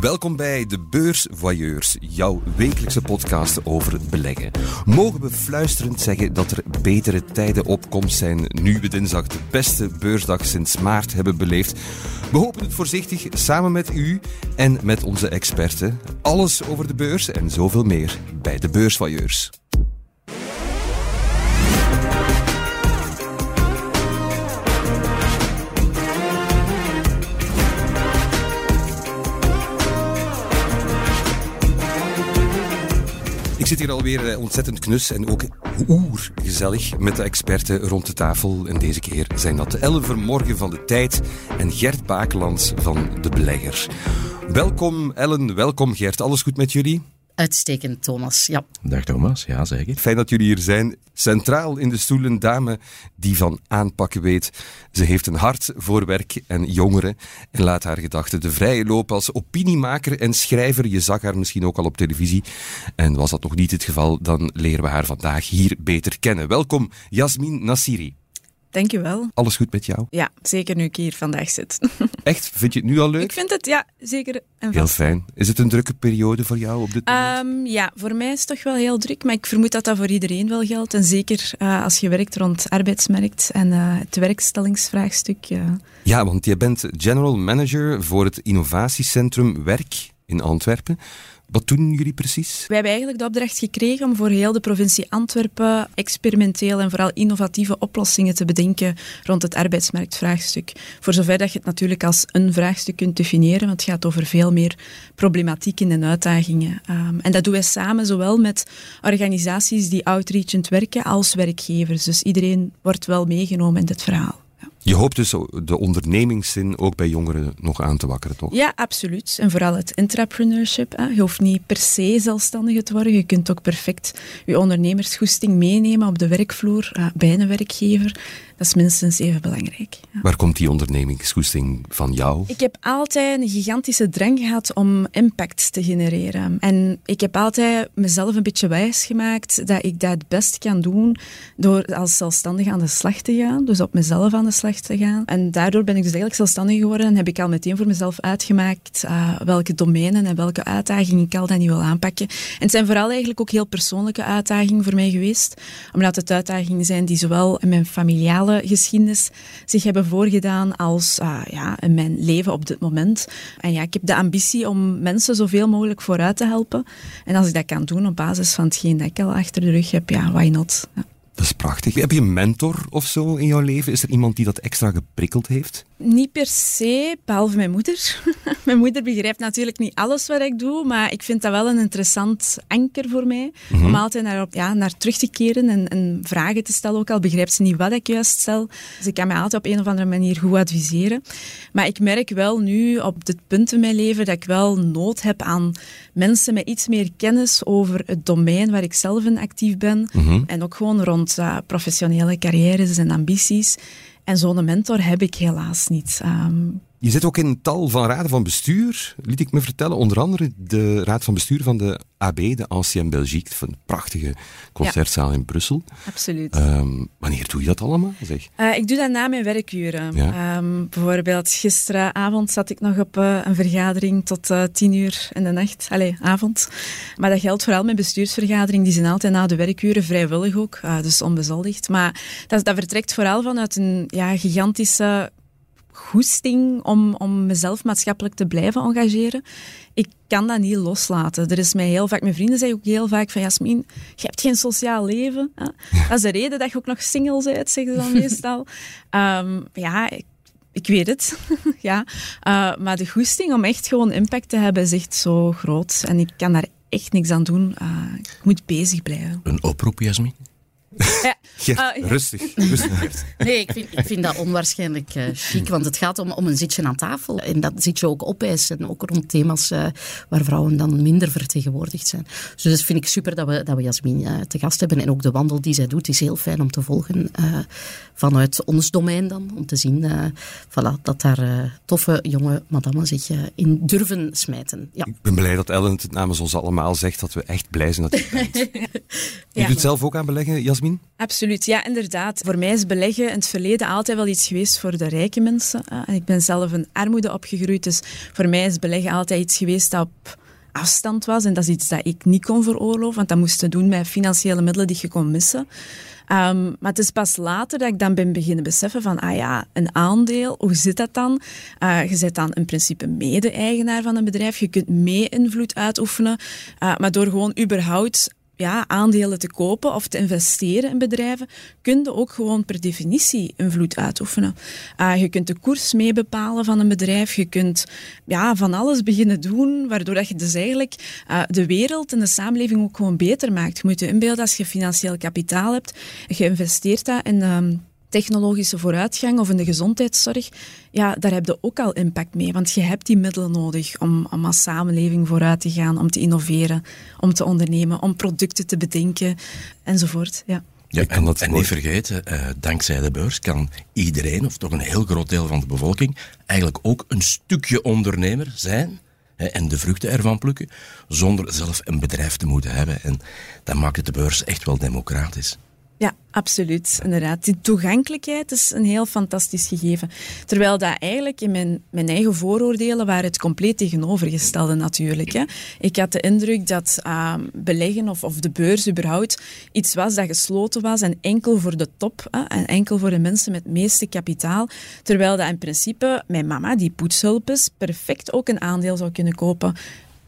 Welkom bij de Beursvoyeurs, jouw wekelijkse podcast over beleggen. Mogen we fluisterend zeggen dat er betere tijden op komst zijn nu we dinsdag de beste beursdag sinds maart hebben beleefd? We hopen het voorzichtig samen met u en met onze experten. Alles over de beurs en zoveel meer bij de Beursvoyeurs. Ik zit hier alweer eh, ontzettend knus en ook oergezellig met de experten rond de tafel. En deze keer zijn dat Ellen Vermorgen van de Tijd en Gert Bakelands van De Belegger. Welkom Ellen, welkom Gert. Alles goed met jullie? Uitstekend, Thomas. Ja. Dag Thomas, ja zeker. Fijn dat jullie hier zijn. Centraal in de stoel een dame die van aanpakken weet. Ze heeft een hart voor werk en jongeren en laat haar gedachten de vrije loop als opiniemaker en schrijver. Je zag haar misschien ook al op televisie. En was dat nog niet het geval, dan leren we haar vandaag hier beter kennen. Welkom, Jasmin Nassiri. Dankjewel. Alles goed met jou? Ja, zeker nu ik hier vandaag zit. Echt? Vind je het nu al leuk? Ik vind het, ja, zeker en Heel fijn. Is het een drukke periode voor jou op dit moment? Ehm, ja, voor mij is het toch wel heel druk, maar ik vermoed dat dat voor iedereen wel geldt. En zeker eh, als je werkt rond arbeidsmarkt en eh, het werkstellingsvraagstuk. ja. Ja, want je bent general manager voor het innovatiecentrum Werk in Antwerpen. Wat doen jullie precies? Wij hebben eigenlijk de opdracht gekregen om voor heel de provincie Antwerpen experimenteel en vooral innovatieve oplossingen te bedenken rond het arbeidsmarktvraagstuk. Voor zover dat je het natuurlijk als een vraagstuk kunt definiëren, want het gaat over veel meer problematieken en uitdagingen. Um, en dat doen wij samen zowel met organisaties die outreachend werken als werkgevers. Dus iedereen wordt wel meegenomen in dit verhaal. Je hoopt dus de ondernemingszin ook bij jongeren nog aan te wakkeren, toch? Ja, absoluut. En vooral het intrapreneurship. Hè. Je hoeft niet per se zelfstandige te worden. Je kunt ook perfect je ondernemersgoesting meenemen op de werkvloer uh, bij een werkgever. Dat is minstens even belangrijk. Ja. Waar komt die ondernemingsgoesting van jou? Ik heb altijd een gigantische drang gehad om impact te genereren. En ik heb altijd mezelf een beetje wijs gemaakt dat ik dat het best kan doen door als zelfstandige aan de slag te gaan. Dus op mezelf aan de slag te gaan. En daardoor ben ik dus eigenlijk zelfstandig geworden en heb ik al meteen voor mezelf uitgemaakt uh, welke domeinen en welke uitdagingen ik al dan niet wil aanpakken. En het zijn vooral eigenlijk ook heel persoonlijke uitdagingen voor mij geweest. Omdat het uitdagingen zijn die zowel in mijn geschiedenis zich hebben voorgedaan als uh, ja, in mijn leven op dit moment. En ja, ik heb de ambitie om mensen zoveel mogelijk vooruit te helpen. En als ik dat kan doen op basis van hetgeen dat ik al achter de rug heb, ja, why not? Ja. Dat is prachtig. Heb je een mentor of zo in jouw leven? Is er iemand die dat extra geprikkeld heeft? Niet per se, behalve mijn moeder. mijn moeder begrijpt natuurlijk niet alles wat ik doe, maar ik vind dat wel een interessant anker voor mij. Mm -hmm. Om altijd naar, ja, naar terug te keren en, en, vragen te stellen. Ook al begrijpt ze niet wat ik juist stel. Dus ik kan mij altijd op een of andere manier goed adviseren. Maar ik merk wel nu, op dit punt in mijn leven, dat ik wel nood heb aan mensen met iets meer kennis over het domein waar ik zelf in actief ben. Mm -hmm. En ook gewoon rond uh, professionele carrières en ambities. En zo'n mentor heb ik helaas niet. Um, je zit ook in tal van raden van bestuur, liet ik me vertellen. Onder andere de raad van bestuur van de AB, de Ancien Belgique, van de prachtige concertzaal ja. in Brussel. Absoluut. Um, wanneer doe je dat allemaal? Zeg? Uh, ik doe dat na mijn werkuren. Ja. Um, bijvoorbeeld gisteravond zat ik nog op uh, een vergadering tot uh, tien uur in de nacht. Allee, avond. Maar dat geldt vooral met bestuursvergadering. Die zijn altijd na de werkuren, vrijwillig ook, dus onbezoldigd. Maar dat, dat vertrekt vooral vanuit een ja, gigantische goesting om, om mezelf maatschappelijk te blijven engageren. Ik kan dat niet loslaten. Er is mij heel vaak, mijn vrienden zeggen ook heel vaak van Jasmin, je hebt geen sociaal leven. Hè? Dat is de reden dat je ook nog single bent, zeggen ze dan meestal. Um, ja, ik, ik weet het. ja. Uh, maar de goesting om echt gewoon impact te hebben is echt zo groot. En ik kan daar echt niks aan doen. Uh, ik moet bezig blijven. Een oproep, Jasmin? Ja. Uh, ja. rustig. rustig. Nee, ik vind, ik vind dat onwaarschijnlijk uh, chic, want het gaat om, om een zitje aan tafel. En dat zit je ook opeisen, ook rond thema's uh, waar vrouwen dan minder vertegenwoordigd zijn. Dus dat vind ik super dat we, dat we Jasmin te gast hebben. En ook de wandel die zij doet is heel fijn om te volgen vanuit ons domein dan. Om te zien voilà, dat daar toffe jonge madammen zich in durven smijten. Ja. Ik ben blij dat Ellen het namens ons allemaal zegt dat we echt blij zijn dat je bent. ja, je doet zelf ook aan beleggen, Jasmin? Absoluut, ja, inderdaad. Voor mij is beleggen in het verleden altijd wel iets geweest voor de rijke mensen. En ik ben zelf in armoede opgegroeid, dus voor mij is beleggen altijd iets geweest dat op afstand was. En dat is iets dat ik niet kon veroorloven, want dat moest te doen met financiële middelen die je kon missen. Um, maar het is pas later dat ik dan ben beginnen beseffen van, ah ja, een aandeel, hoe zit dat dan? Uh, je bent dan in principe mede-eigenaar van een bedrijf, je kunt mee invloed uitoefenen, uh, maar door gewoon überhaupt ja, aandelen te kopen of te investeren in bedrijven, kun je ook gewoon per definitie invloed uitoefenen. Uh, je kunt de koers mee bepalen van een bedrijf, je kunt ja, van alles beginnen doen, waardoor dat je dus eigenlijk uh, de wereld en de samenleving ook gewoon beter maakt. Je moet je inbeelden als je financieel kapitaal hebt, je investeert dat in... Um, technologische vooruitgang of in de gezondheidszorg, ja, daar heb je ook al impact mee. Want je hebt die middelen nodig om, om als samenleving vooruit te gaan, om te innoveren, om te ondernemen, om producten te bedenken enzovoort. Ja. Ja, en, en niet vergeten, uh, dankzij de beurs kan iedereen, of toch een heel groot deel van de bevolking, eigenlijk ook een stukje ondernemer zijn hè, en de vruchten ervan plukken, zonder zelf een bedrijf te moeten hebben. En dat maakt de beurs echt wel democratisch. Ja, absoluut. Inderdaad. Die toegankelijkheid is een heel fantastisch gegeven. Terwijl dat eigenlijk in mijn, mijn eigen vooroordelen waren het compleet tegenovergestelde natuurlijk. Hè. Ik had de indruk dat uh, beleggen of, of de beurs überhaupt iets was dat gesloten was en enkel voor de top hè, en enkel voor de mensen met het meeste kapitaal. Terwijl dat in principe mijn mama, die poetshulp is, perfect ook een aandeel zou kunnen kopen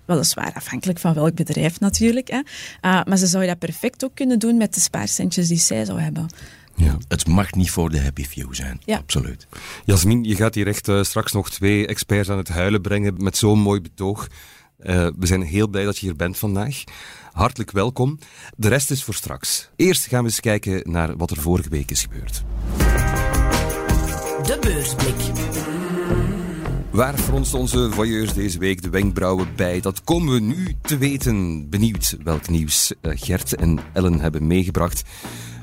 Weliswaar afhankelijk van welk bedrijf natuurlijk. Hè. Uh, maar ze zou dat perfect ook kunnen doen met de spaarcentjes die zij zou hebben. Ja. Het mag niet voor de happy few zijn. Ja. Absoluut. Jasmin, je gaat hier echt uh, straks nog twee experts aan het huilen brengen met zo'n mooi betoog. Uh, we zijn heel blij dat je hier bent vandaag. Hartelijk welkom. De rest is voor straks. Eerst gaan we eens kijken naar wat er vorige week is gebeurd. De beursblik. Waar fronst onze voyeurs deze week de wenkbrauwen bij? Dat komen we nu te weten. Benieuwd welk nieuws eh, Gert en Ellen hebben meegebracht.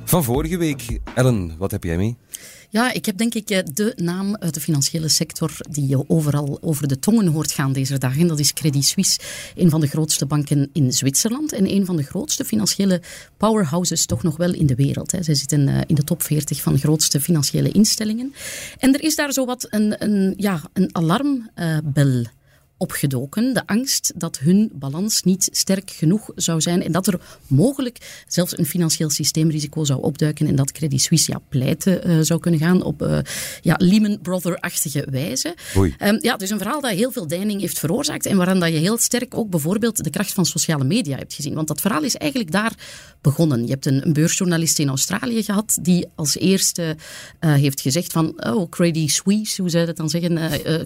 Van vorige week. Ellen, wat heb jij mee? Ja, ik heb denk ik eh, de naam uit de financiële sector die je overal over de tongen hoort gaan deze dagen. Dat is Credit Suisse, een van de grootste banken in Zwitserland en een van de grootste financiële powerhouses toch nog wel in de wereld. Zij zitten eh, in de top 40 van de grootste financiële instellingen. En er is daar zo wat een, een, ja, een alarmbel opgedoken. De angst dat hun balans niet sterk genoeg zou zijn en dat er mogelijk zelfs een financieel systeemrisico zou opduiken en dat Credit Suisse ja, pleiten uh, zou kunnen gaan op uh, ja, Lehman Brother-achtige wijze. Um, ja, dus een verhaal dat heel veel deining heeft veroorzaakt en waarin dat je heel sterk ook bijvoorbeeld de kracht van sociale media hebt gezien. Want dat verhaal is eigenlijk daar begonnen. Je hebt een, een beursjournalist in Australië gehad die als eerste uh, heeft gezegd van oh, Credit Suisse, hoe zou je dat dan zeggen,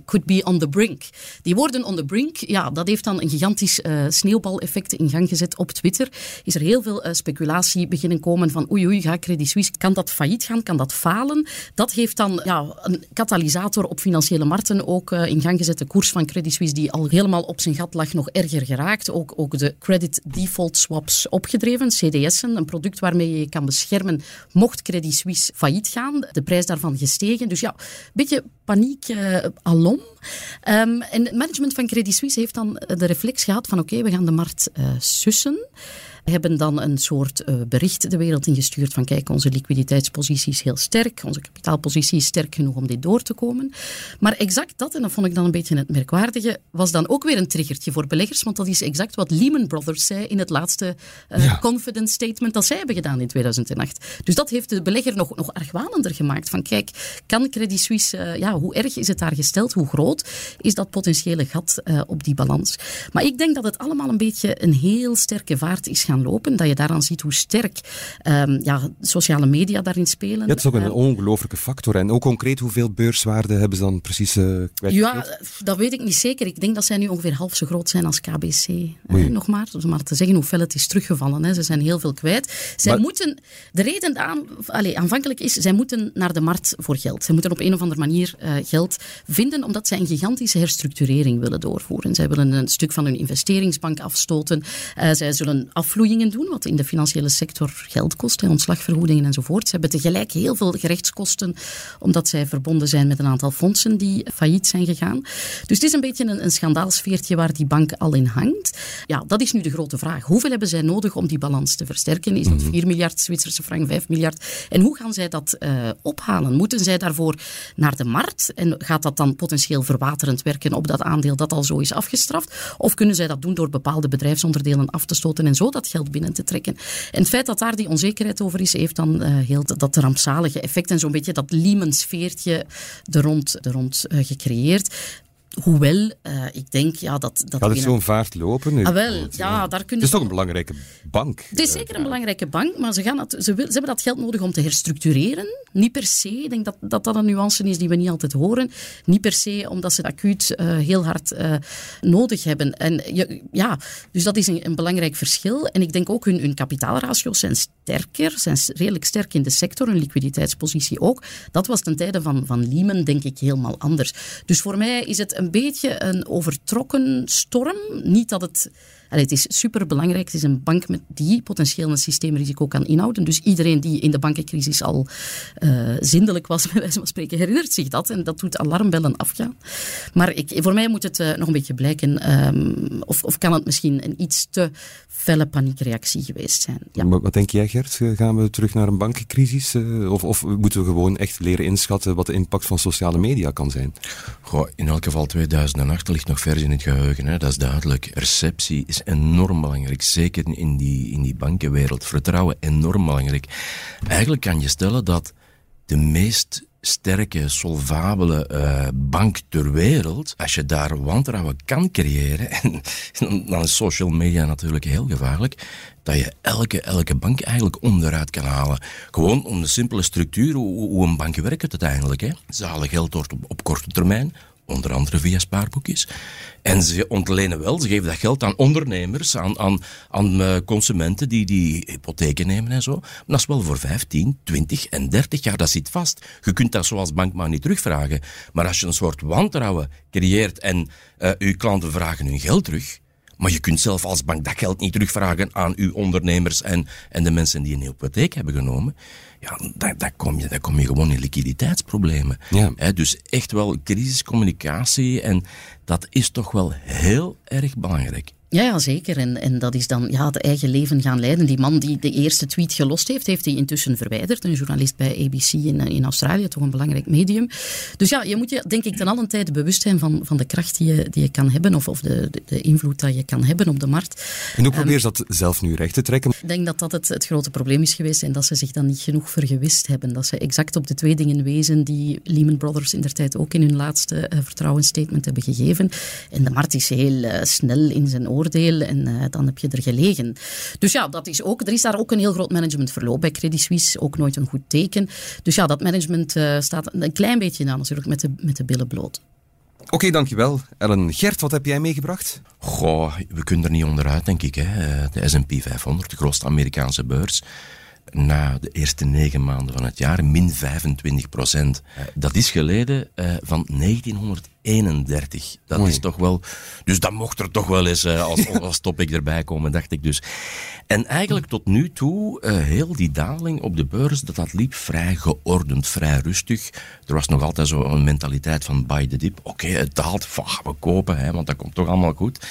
could be on the brink. Die woorden on the brink, ja, dat heeft dan een gigantisch uh, sneeuwbaleffect in gang gezet op Twitter. Is er heel veel uh, speculatie beginnen komen van oei oei, ga Credit Suisse, kan dat failliet gaan, kan dat falen? Dat heeft dan ja, een katalysator op financiële markten ook uh, in gang gezet. De koers van Credit Suisse die al helemaal op zijn gat lag, nog erger geraakt. Ook, ook de credit default swaps opgedreven, CDS'en, een product waarmee je kan beschermen mocht Credit Suisse failliet gaan. De prijs daarvan gestegen. Dus ja, een beetje paniek alom. Um, en het van Credit Suisse heeft dan de reflex gehad van oké, we gaan de markt uh, sussen hebben dan een soort uh, bericht de wereld ingestuurd van kijk, onze liquiditeitspositie is heel sterk, onze kapitaalpositie is sterk genoeg om dit door te komen. Maar exact dat, en dat vond ik dan een beetje het merkwaardige, was dan ook weer een triggertje voor beleggers, want dat is exact wat Lehman Brothers zei in het laatste uh, ja. confidence statement dat zij hebben gedaan in 2008. Dus dat heeft de belegger nog, nog argwanender gemaakt van kijk, kan Credit Suisse, uh, ja, hoe erg is het daar gesteld, hoe groot is dat potentiële gat op die balans? Maar ik denk dat het allemaal een beetje een heel sterke vaart is gaan lopen, dat je daaraan ziet hoe sterk um, ja, sociale media daarin spelen. Ja, het is ook een uh, ongelooflijke factor. En ook concreet, hoeveel beurswaarde hebben ze dan precies uh, Ja, dat weet ik niet zeker. Ik denk dat zij nu ongeveer half zo groot zijn als KBC. Eh, nog maar, om maar te zeggen hoeveel het is teruggevallen. Hè. Ze zijn heel veel kwijt. Zij maar... moeten, de reden aan, allez, aanvankelijk is, zij moeten naar de markt voor geld. Zij moeten op een of andere manier uh, geld vinden, omdat zij een gigantische herstructurering willen doorvoeren. Zij willen een stuk van hun investeringsbank afstoten. Uh, zij zullen afvloeien doen, wat in de financiële sector geld kost, en ontslagvergoedingen enzovoort. Ze hebben tegelijk heel veel gerechtskosten, omdat zij verbonden zijn met een aantal fondsen die failliet zijn gegaan. Dus het is een beetje een, een schandaalsfeertje waar die bank al in hangt. Ja, dat is nu de grote vraag. Hoeveel hebben zij nodig om die balans te versterken? Is dat 4 mhm. miljard Zwitserse frank, 5 miljard? En hoe gaan zij dat uh, ophalen? Moeten zij daarvoor naar de markt? En gaat dat dan potentieel verwaterend werken op dat aandeel dat al zo is afgestraft? Of kunnen zij dat doen door bepaalde bedrijfsonderdelen af te stoten en zo dat geld binnen te trekken? En het feit dat daar die onzekerheid over is, heeft dan uh, heel dat rampzalige effect en zo'n beetje dat Lehman-sfeertje er rond, er rond uh, gecreëerd. Hoewel, uh, ik denk ja, dat... dat Gaat het zo'n vaart lopen? Nu? Ah, wel, ja, daar kunnen het is toch een belangrijke bank? Het is zeker een belangrijke bank, maar ze, gaan dat, ze, wil, ze hebben dat geld nodig om te herstructureren. Niet per se, ik denk dat dat, dat een nuance is die we niet altijd horen. Niet per se omdat ze het acuut uh, heel hard uh, nodig hebben. En, ja, dus dat is een, een, belangrijk verschil. En ik denk ook hun, hun kapitaalratio's zijn sterker, zijn redelijk sterk in de sector, hun liquiditeitspositie ook. Dat was ten tijde van, van Lehman, denk ik, helemaal anders. Dus voor mij is het een beetje een overtrokken storm. Niet dat het het is superbelangrijk. Het is een bank met die potentieel een systeemrisico kan inhouden. Dus iedereen die in de bankencrisis al uh, zindelijk was, bij wijze van spreken, herinnert zich dat. En dat doet alarmbellen afgaan. Maar ik, voor mij moet het uh, nog een beetje blijken. Um, of, of kan het misschien een iets te felle paniekreactie geweest zijn. Ja. Maar wat denk jij, Gert? Gaan we terug naar een bankencrisis? Uh, of, of moeten we gewoon echt leren inschatten wat de impact van sociale media kan zijn? Goh, in elk geval 2008 ligt nog vers in het geheugen. Hè? Dat is duidelijk. Receptie is enorm belangrijk. Zeker in die, in die bankenwereld. Vertrouwen enorm belangrijk. Eigenlijk kan je stellen dat de meest sterke, solvabele uh, bank ter wereld, als je daar wantrouwen kan creëren, en dan is social media natuurlijk heel gevaarlijk, dat je elke, elke bank eigenlijk onderuit kan halen. Gewoon om de simpele structuur, hoe, hoe een bank werkt uiteindelijk. Hè. Ze halen geld op, op korte termijn, onder andere via spaarboekjes. En ze ontlenen wel, ze geven dat geld aan ondernemers, aan, aan, aan uh, consumenten die, die hypotheken nemen en zo. Maar dat is wel voor 15, 20 en 30 jaar, dat zit vast. Je kunt dat zoals bank maar niet terugvragen. Maar als je een soort wantrouwen creëert en uh, uw klanten vragen hun geld terug, maar je kunt zelf als bank dat geld niet terugvragen aan uw ondernemers en, en de mensen die een hypotheek hebben genomen. Ja, dan, kom, je, dan kom je gewoon in liquiditeitsproblemen. Ja. dus echt wel crisiscommunicatie en dat is toch wel heel erg belangrijk. Ja, ja, zeker. En, en dat is dan ja, het eigen leven gaan leiden. Die man die de eerste tweet gelost heeft, heeft hij intussen verwijderd. Een journalist bij ABC in, in Australië, toch een belangrijk medium. Dus ja, je moet je denk ik ten allen tijde bewust zijn van, van de kracht die je, die je kan hebben, of, of de, de, invloed dat je kan hebben op de markt. En hoe probeer je dat zelf nu recht te trekken? Ik denk dat dat het, het grote probleem is geweest en dat ze zich dan niet genoeg vergewist hebben. Dat ze exact op de twee dingen wezen die Lehman Brothers in der tijd ook in hun laatste uh, vertrouwensstatement hebben gegeven. En de markt is heel uh, snel in zijn oor oordeel en uh, dan heb je er gelegen. Dus ja, dat is ook, er is daar ook een heel groot managementverloop bij Credit Suisse, ook nooit een goed teken. Dus ja, dat management uh, staat een klein beetje aan natuurlijk met de, met de billen bloot. Oké, okay, dankjewel. Ellen, Gert, wat heb jij meegebracht? Goh, we kunnen er niet onderuit, denk ik. Hè. De S&P 500, de grootste Amerikaanse beurs na de eerste negen maanden van het jaar, min 25 procent. Dat is geleden uh, van 1931. Dat is toch wel... Dus dat mocht er toch wel eens uh, als, als topic erbij komen, dacht ik dus. En eigenlijk tot nu toe, uh, heel die daling op de beurs, dat, dat liep vrij geordend, vrij rustig. Er was nog altijd zo'n mentaliteit van buy the dip. Oké, okay, het daalt, we kopen, hè, want dat komt toch allemaal goed.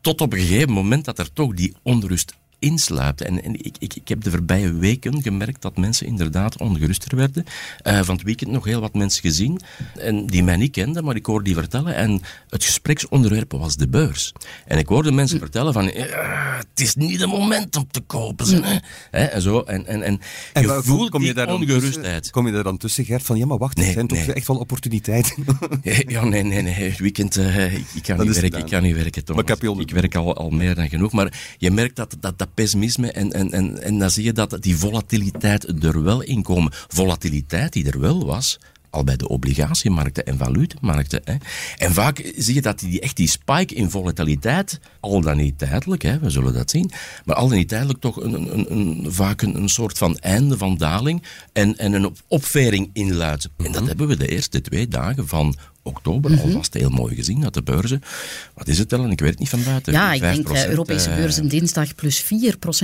Tot op een gegeven moment dat er toch die onrust insluipt. En, en ik, ik, ik, heb de voorbije weken gemerkt dat mensen inderdaad ongeruster werden. Uh, van het weekend nog heel wat mensen gezien, en die mij niet kenden, maar ik hoorde die vertellen. En het gespreksonderwerp was de beurs. En ik hoorde mensen hm. vertellen van, het is niet het moment om te kopen. Hm. Hè? Hè? En zo. En, en, en, en je voelt kom je daar ongerustheid. kom je daar dan tussen, Gert, van ja, maar wacht, nee, er zijn toch echt wel opportuniteiten? ja, nee, nee, nee. Het weekend, uh, ik, kan niet werken, ik kan niet werken, Thomas. Maar ik, heb ik werk al, al meer dan genoeg. Maar je merkt dat, dat, dat pessimisme en, en, en, en dan zie je dat die volatiliteit er wel in komen. Volatiliteit die er wel was, al bij de obligatiemarkten en valutemarkten. Hè. En vaak zie je dat die, echt die spike in volatiliteit, al dan niet tijdelijk, hè, we zullen dat zien, maar al dan niet tijdelijk toch een, een, een, vaak een, een, soort van einde van daling en, en een opvering inluidt. En dat mhm. hebben we de eerste twee dagen van oktober mm alvast heel mooi gezien dat de beurzen. Wat is het dan? Ik weet het niet van buiten. Ja, ik denk uh, Europese beurzen dinsdag plus 4%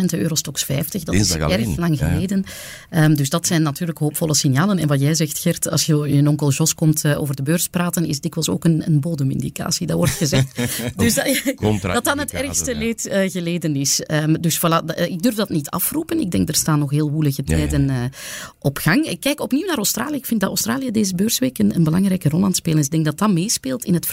de Eurostox 50. Dat is erg lang geleden. Ehm, dus dat zijn natuurlijk hoopvolle signalen. En wat jij zegt, Gert, als je je onkel Jos komt over de beurs praten, is dikwijls ook een, een bodemindicatie. Dat wordt gezegd. dus dat, dat dan het ergste leed geleden is. Um, dus voilà, ik durf dat niet afroepen. Ik denk, er staan nog heel woelige tijden op gang. Ik kijk opnieuw naar Australië. Ik vind dat Australië deze beursweek een, een belangrijke rol aan het spelen. Ik denk dat dat meespeelt in het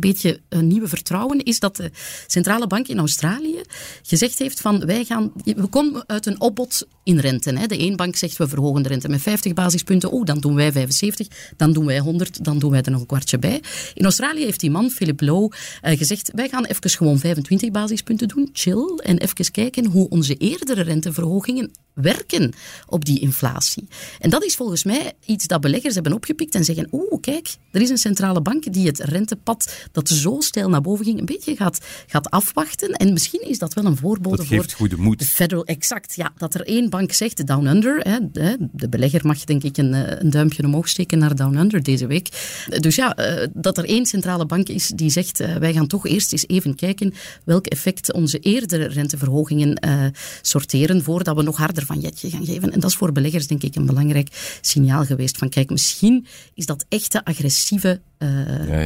beetje een nieuwe vertrouwen is dat de centrale bank in Australië gezegd heeft van wij gaan, we komen uit een opbod in rente. Hè. De een bank zegt we verhogen de rente met 50 basispunten, oh dan doen wij 75, dan doen wij 100, dan doen wij er nog een kwartje bij. In Australië heeft die man, Philip Lowe, uh, gezegd wij gaan even gewoon 25 basispunten doen, chill, en even kijken hoe onze eerdere renteverhogingen werken op die inflatie. En dat is volgens mij iets dat beleggers hebben opgepikt en zeggen, oeh, kijk, er is een centrale bank die het rentepad dat zo stijl naar boven ging, een beetje gaat, gaat afwachten. En misschien is dat wel een voorbode dat geeft voor goede moed. de Federal. Exact, ja. Dat er één bank zegt, Down Under, hè, de belegger mag denk ik een, eh, een duimpje omhoog steken naar Down Under deze week. Dus ja, eh, dat er één centrale bank is die zegt, eh, wij gaan toch eerst eens even kijken welk effect onze eerdere renteverhogingen sorteren voordat we nog harder van jetje gaan geven. En dat is voor beleggers denk ik een belangrijk signaal geweest van kijk, misschien is dat echte agressieve uh,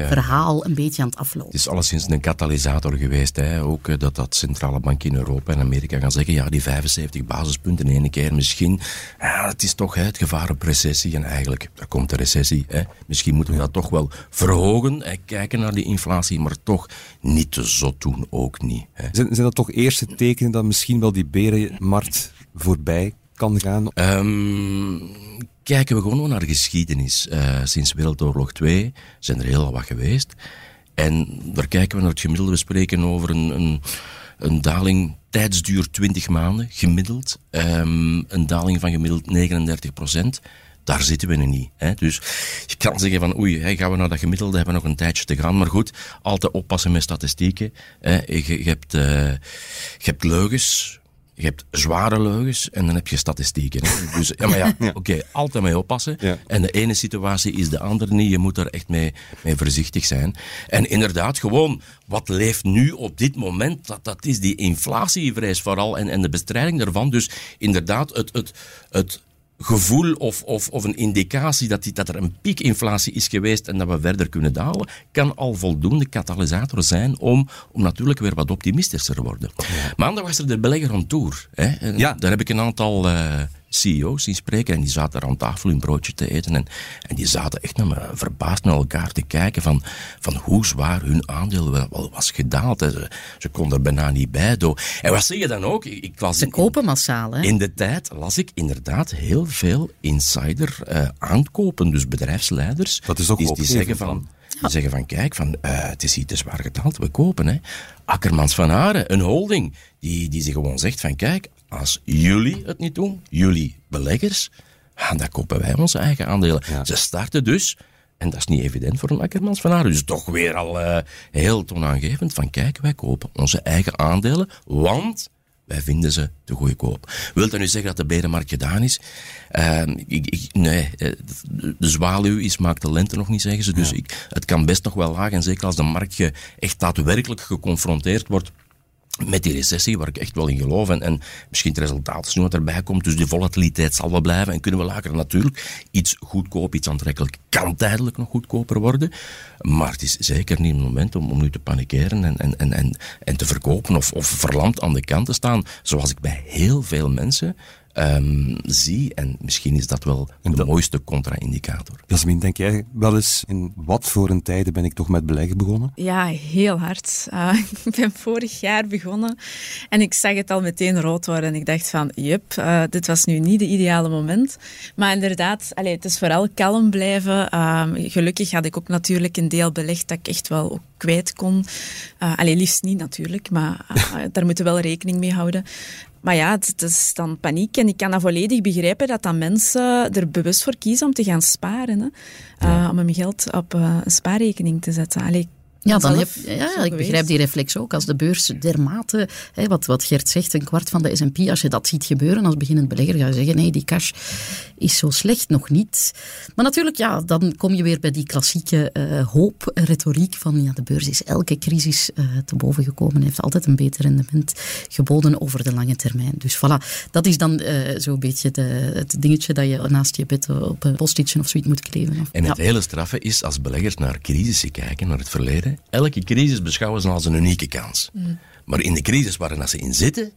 verhaal een beetje aan het aflopen. Het is alleszins een katalysator geweest. Hè? Ook uh, dat dat centrale bank in Europa en Amerika gaan zeggen, ja, die 75 basispunten in één keer misschien. Ja, het is toch hè, het gevaar op recessie. En eigenlijk, er komt de recessie. Hè? Misschien moeten we dat toch wel verhogen. Hè? Kijken naar die inflatie, maar toch niet te zot doen, ook niet. Hè? Zijn, zijn dat toch eerste tekenen dat misschien wel die berenmarkt voorbij kan gaan? Um, kijken we gewoon naar de geschiedenis. Uh, sinds Wereldoorlog 2 zijn er heel wat geweest. En daar kijken we naar het gemiddelde. We spreken over een, een, een daling tijdsduur 20 maanden, gemiddeld. Um, een daling van gemiddeld 39 procent. Daar zitten we nu niet. Hè. Dus je kan zeggen van oei, hè, gaan we naar dat gemiddelde, hebben we nog een tijdje te gaan. Maar goed, altijd oppassen met statistieken. Hè. Je, hebt, uh, je hebt leugens, je hebt zware leugens en dan heb je statistieken. Hè? Dus ja, maar ja, oké, altijd mee oppassen. En de ene situatie is de andere niet. Je moet er echt mee, mee voorzichtig zijn. En inderdaad, gewoon wat leeft nu op dit moment, dat, dat is die inflatievrees vooral en, en de bestrijding daarvan. Dus inderdaad, het, het, het gevoel of, of, of een indicatie dat, die, dat er een piekinflatie is geweest en dat we verder kunnen dalen, kan al voldoende katalysator zijn om, om natuurlijk weer wat optimistischer te worden. Maandag was er de belegger tour. Hè? ja. Daar heb ik een aantal... Uh, CEO's zien spreken en die zaten daar aan tafel hun broodje te eten en, en die zaten echt naar me verbaasd naar elkaar te kijken van, van hoe zwaar hun aandeel wel was gedaald. Ze, ze konden er bijna niet bij doen. En wat zeg je dan ook? Ik, was ze kopen massaal, hè? In de tijd las ik inderdaad heel veel insider uh, aankopen, dus bedrijfsleiders. Dat is ook die, die zeggen van... Die zeggen van, kijk, van, uh, het is hier te zwaar gedaald, we kopen. Hè. Akkermans van Haren, een holding, die, die zich gewoon zegt van, kijk, als jullie het niet doen, jullie beleggers, dan kopen wij onze eigen aandelen. Ze starten dus, en dat is niet evident voor een Akkermans van Aarde, dus toch weer al uh, heel toonaangevend van kijk, wij kopen onze eigen aandelen, want wij vinden ze te goedkoop. Wilt dat nu zeggen dat de berenmarkt gedaan is? Uh, ik, ik, nee, eh, de zwaluw is, maakt de lente nog niet, zeggen ze. Dus ik, het kan best nog wel laag. En zeker als de markt echt daadwerkelijk geconfronteerd wordt met die recessie, waar ik echt wel in geloof. En, en misschien het resultaat nu wat erbij komt. Dus die volatiliteit zal wel blijven. En kunnen we lager natuurlijk iets goedkoop, iets aantrekkelijk. Kan tijdelijk nog goedkoper worden. Maar het is zeker niet het moment om, om nu te panikeren en, en, en, en, en te verkopen of, of verlamd aan de kant te staan. Zoals ik bij heel veel mensen um, zie. En misschien is dat wel de mooiste contra-indicator. Jasmin, denk jij wel eens in wat voor een tijden ben ik toch met beleggen begonnen? Ja, heel hard. Uh, ik ben vorig jaar begonnen en ik zag het al meteen rood worden. En ik dacht van, jup, uh, dit was nu niet de ideale moment. Maar inderdaad, allez, het is vooral kalm blijven. Uh, gelukkig had ik ook natuurlijk een deel belegd dat ik echt wel ook kwijt kon. Uh, alleen liefst niet natuurlijk, maar daar moeten we wel rekening mee houden. Maar ja, het, is dan paniek. En ik kan dat volledig begrijpen dat dan mensen er bewust voor kiezen om te gaan sparen. Hè? Uh, om hun geld op uh, een spaarrekening te zetten. Allee, Ja, dan heb, ja ik begrijp die reflex ook. Als de beurs dermate, hè, wat, wat Gert zegt, een kwart van de S&P, als je dat ziet gebeuren als beginnend belegger, ga je zeggen, nee, die cash is zo slecht nog niet. Maar natuurlijk, ja, dan kom je weer bij die klassieke uh, hoop, retoriek van ja, de beurs is elke crisis uh, te boven gekomen, heeft altijd een beter rendement geboden over de lange termijn. Dus voilà, dat is dan uh, zo'n beetje de, het dingetje dat je naast je bed op een postitje of zoiets moet kleven. Of, en het hele straffe is, als beleggers naar crisissen kijken, naar het verleden, elke crisis beschouwen ze als een unieke kans. Mm. Maar in de crisis waarin ze in zitten,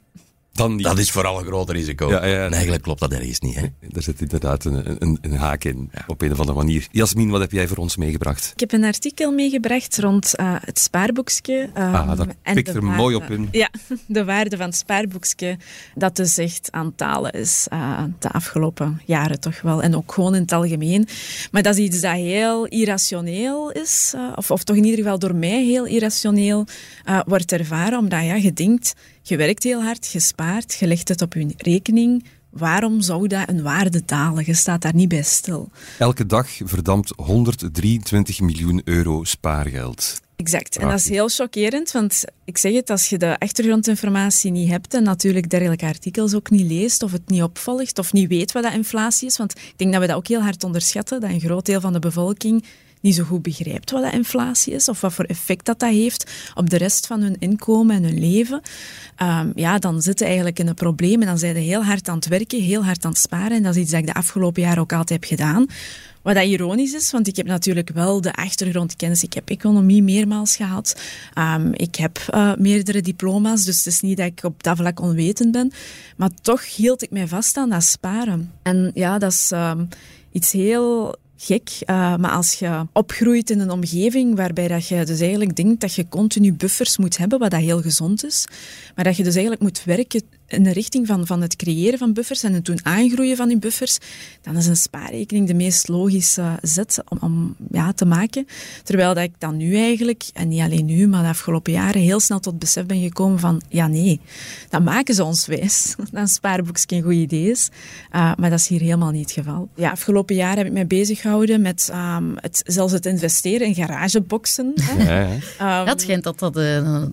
dan Dat is vooral een groot risico. Ja, ja, en eigenlijk klopt dat ergens niet. Hè? Er zit inderdaad een, een, een haak in, op een of andere manier. Jasmin, wat heb jij voor ons meegebracht? Ik heb een artikel meegebracht rond uh, het spaarboekje. Um, ah, dat pikt er mooi op in. Ja, de waarde van het spaarboekje, dat dus echt aan talen is uh, de afgelopen jaren toch wel. En ook gewoon in het algemeen. Maar dat is iets dat heel irrationeel is, uh, of, of toch in ieder geval door mij heel irrationeel wordt ervaren, omdat ja, je denkt je werkt heel hard, je spaart, je legt het op je rekening. Waarom zou dat een waarde dalen? Je staat daar niet bij stil. Elke dag verdampt 123 miljoen euro spaargeld. Exact. En dat is heel chockerend, want ik zeg het, als je de achtergrondinformatie niet hebt en natuurlijk dergelijke artikels ook niet leest of het niet opvolgt of niet weet wat dat inflatie is, want ik denk dat we dat ook heel hard onderschatten, dat een groot deel van de bevolking niet zo goed begrijpt wat dat inflatie is of wat voor effect dat, dat heeft op de rest van hun inkomen en hun leven, um, ja, dan zitten eigenlijk in een probleem en dan zijn ze heel hard aan het werken, heel hard aan het sparen. En dat is iets dat ik de afgelopen jaren ook altijd heb gedaan. Wat dat ironisch is, want ik heb natuurlijk wel de achtergrondkennis. Ik heb economie meermaals gehad. Um, ik heb uh, meerdere diploma's, dus het is niet dat ik op dat vlak onwetend ben. Maar toch hield ik mij vast aan dat sparen. En ja, dat is um, iets heel gek. Uh, maar als je opgroeit in een omgeving waarbij dat je dus eigenlijk denkt dat je continu buffers moet hebben, wat dat heel gezond is, maar dat je dus eigenlijk moet werken in de richting van, van het creëren van buffers en het doen aangroeien van die buffers, dan is een spaarrekening de meest logische zet om, om ja, te maken. Terwijl dat ik dan nu eigenlijk, en niet alleen nu, maar de afgelopen jaren heel snel tot besef ben gekomen van, ja nee, dan maken ze ons wijs dat een spaarboekje een goed idee is. Uh, maar dat is hier helemaal niet het geval. Ja, afgelopen jaren heb ik mij bezig gehouden met um, het, zelfs het investeren in garageboxen. Ja, ja. Um, dat schijnt dat dat uh,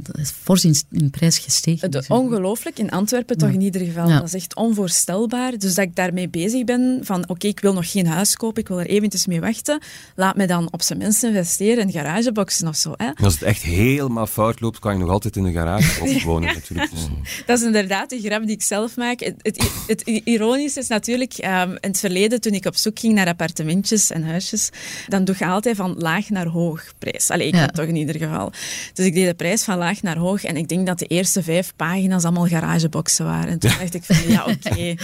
fors in, in prijs gestegen is. Ongelooflijk. In Antwerpen toch in ieder geval. Dat is echt onvoorstelbaar. Dus dat ik daarmee bezig ben van oké, ik wil nog geen huis kopen, ik wil er eventjes mee wachten. Laat me dan op zijn minst investeren in garageboxen of zo. Hè. als het echt helemaal fout loopt, kan je nog altijd in een garage wonen natuurlijk. Dat is inderdaad de grap die ik zelf maak. Het, het, het ironische is natuurlijk, um, in het verleden toen ik op zoek ging naar appartementjes en huisjes, dan doe je altijd van laag naar hoog prijs. Allee, ik ja. toch in ieder geval. Dus ik deed de prijs van laag naar hoog en ik denk dat de eerste vijf pagina's allemaal garageboxen waren. En toen dacht ik van, ja, oké.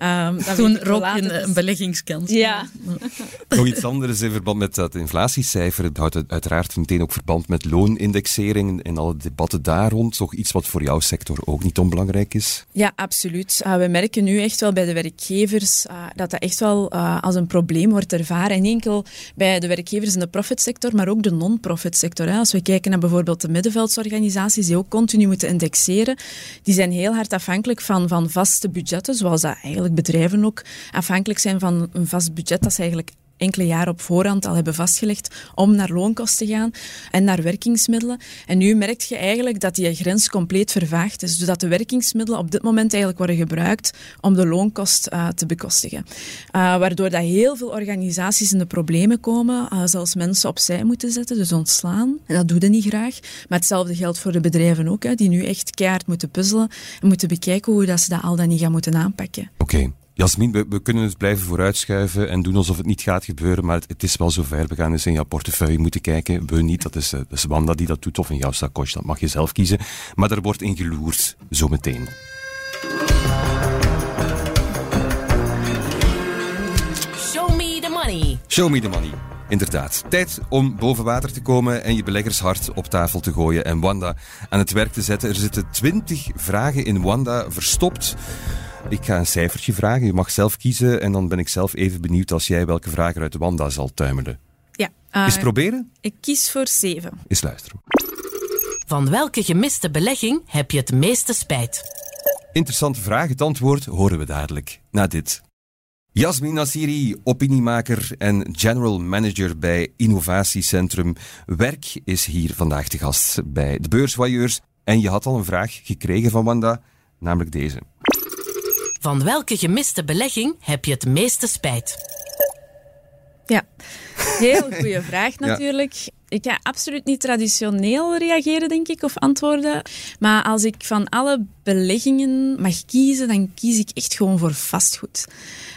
Okay. Um, toen rook een, een beleggingskans. Ja. Nog iets anders in verband met dat inflatiecijfer. Het houdt uiteraard meteen ook verband met loonindexering en alle debatten daar rond. Toch iets wat voor jouw sector ook niet onbelangrijk is? Ja, absoluut. Uh, we merken nu echt wel bij de werkgevers uh, dat dat echt wel uh, als een probleem wordt ervaren. En niet enkel bij de werkgevers in de profitsector, maar ook de non-profitsector. Als we kijken naar bijvoorbeeld de middenveldsorganisaties die ook continu moeten indexeren, die zijn heel hard afhankelijk afhankelijk van, van vaste budgetten, zoals dat eigenlijk bedrijven ook afhankelijk zijn van een vast budget dat ze eigenlijk enkele jaren op voorhand al hebben vastgelegd om naar loonkost te gaan en naar werkingsmiddelen. En nu merk je eigenlijk dat die grens compleet vervaagd is. Dus dat de werkingsmiddelen op dit moment eigenlijk worden gebruikt om de loonkost uh, te bekostigen. Uh, waardoor dat heel veel organisaties in de problemen komen, uh, zelfs mensen opzij moeten zetten, dus ontslaan. En dat doen ze niet graag. Maar hetzelfde geldt voor de bedrijven ook, hè, die nu echt keihard moeten puzzelen en moeten bekijken hoe dat ze dat al dan niet gaan moeten aanpakken. Oké. Jasmin, we, we, kunnen het blijven vooruitschuiven en doen alsof het niet gaat gebeuren, maar het, het, is wel zover. We gaan eens in jouw portefeuille moeten kijken. We niet, dat is, dat is Wanda die dat doet, of in jouw sakos, dat mag je zelf kiezen. Maar er wordt in geloerd, zometeen. Show me the money. Show me the money. Inderdaad. Tijd om boven water te komen en je beleggershart op tafel te gooien en Wanda aan het werk te zetten. Er zitten twintig vragen in Wanda verstopt. Ik ga een cijfertje vragen. Je mag zelf kiezen. En dan ben ik zelf even benieuwd als jij welke vragen uit de Wanda zal tuimelen. Ja. Uh, Eens proberen? Ik kies voor zeven. Eens luisteren. Van welke gemiste belegging heb je het meeste spijt? Interessante vraag. Het antwoord horen we dadelijk. Na dit. Jasmin Nassiri, opiniemaker en general manager bij Innovatiecentrum Werk, is hier vandaag te gast bij de Beursvoyeurs. En je had al een vraag gekregen van Wanda, namelijk deze. Van welke gemiste belegging heb je het meeste spijt? Ja, heel goede vraag natuurlijk. Ik ga absoluut niet traditioneel reageren, denk ik, of antwoorden. Maar als ik van alle beleggingen mag kiezen, dan kies ik echt gewoon voor vastgoed.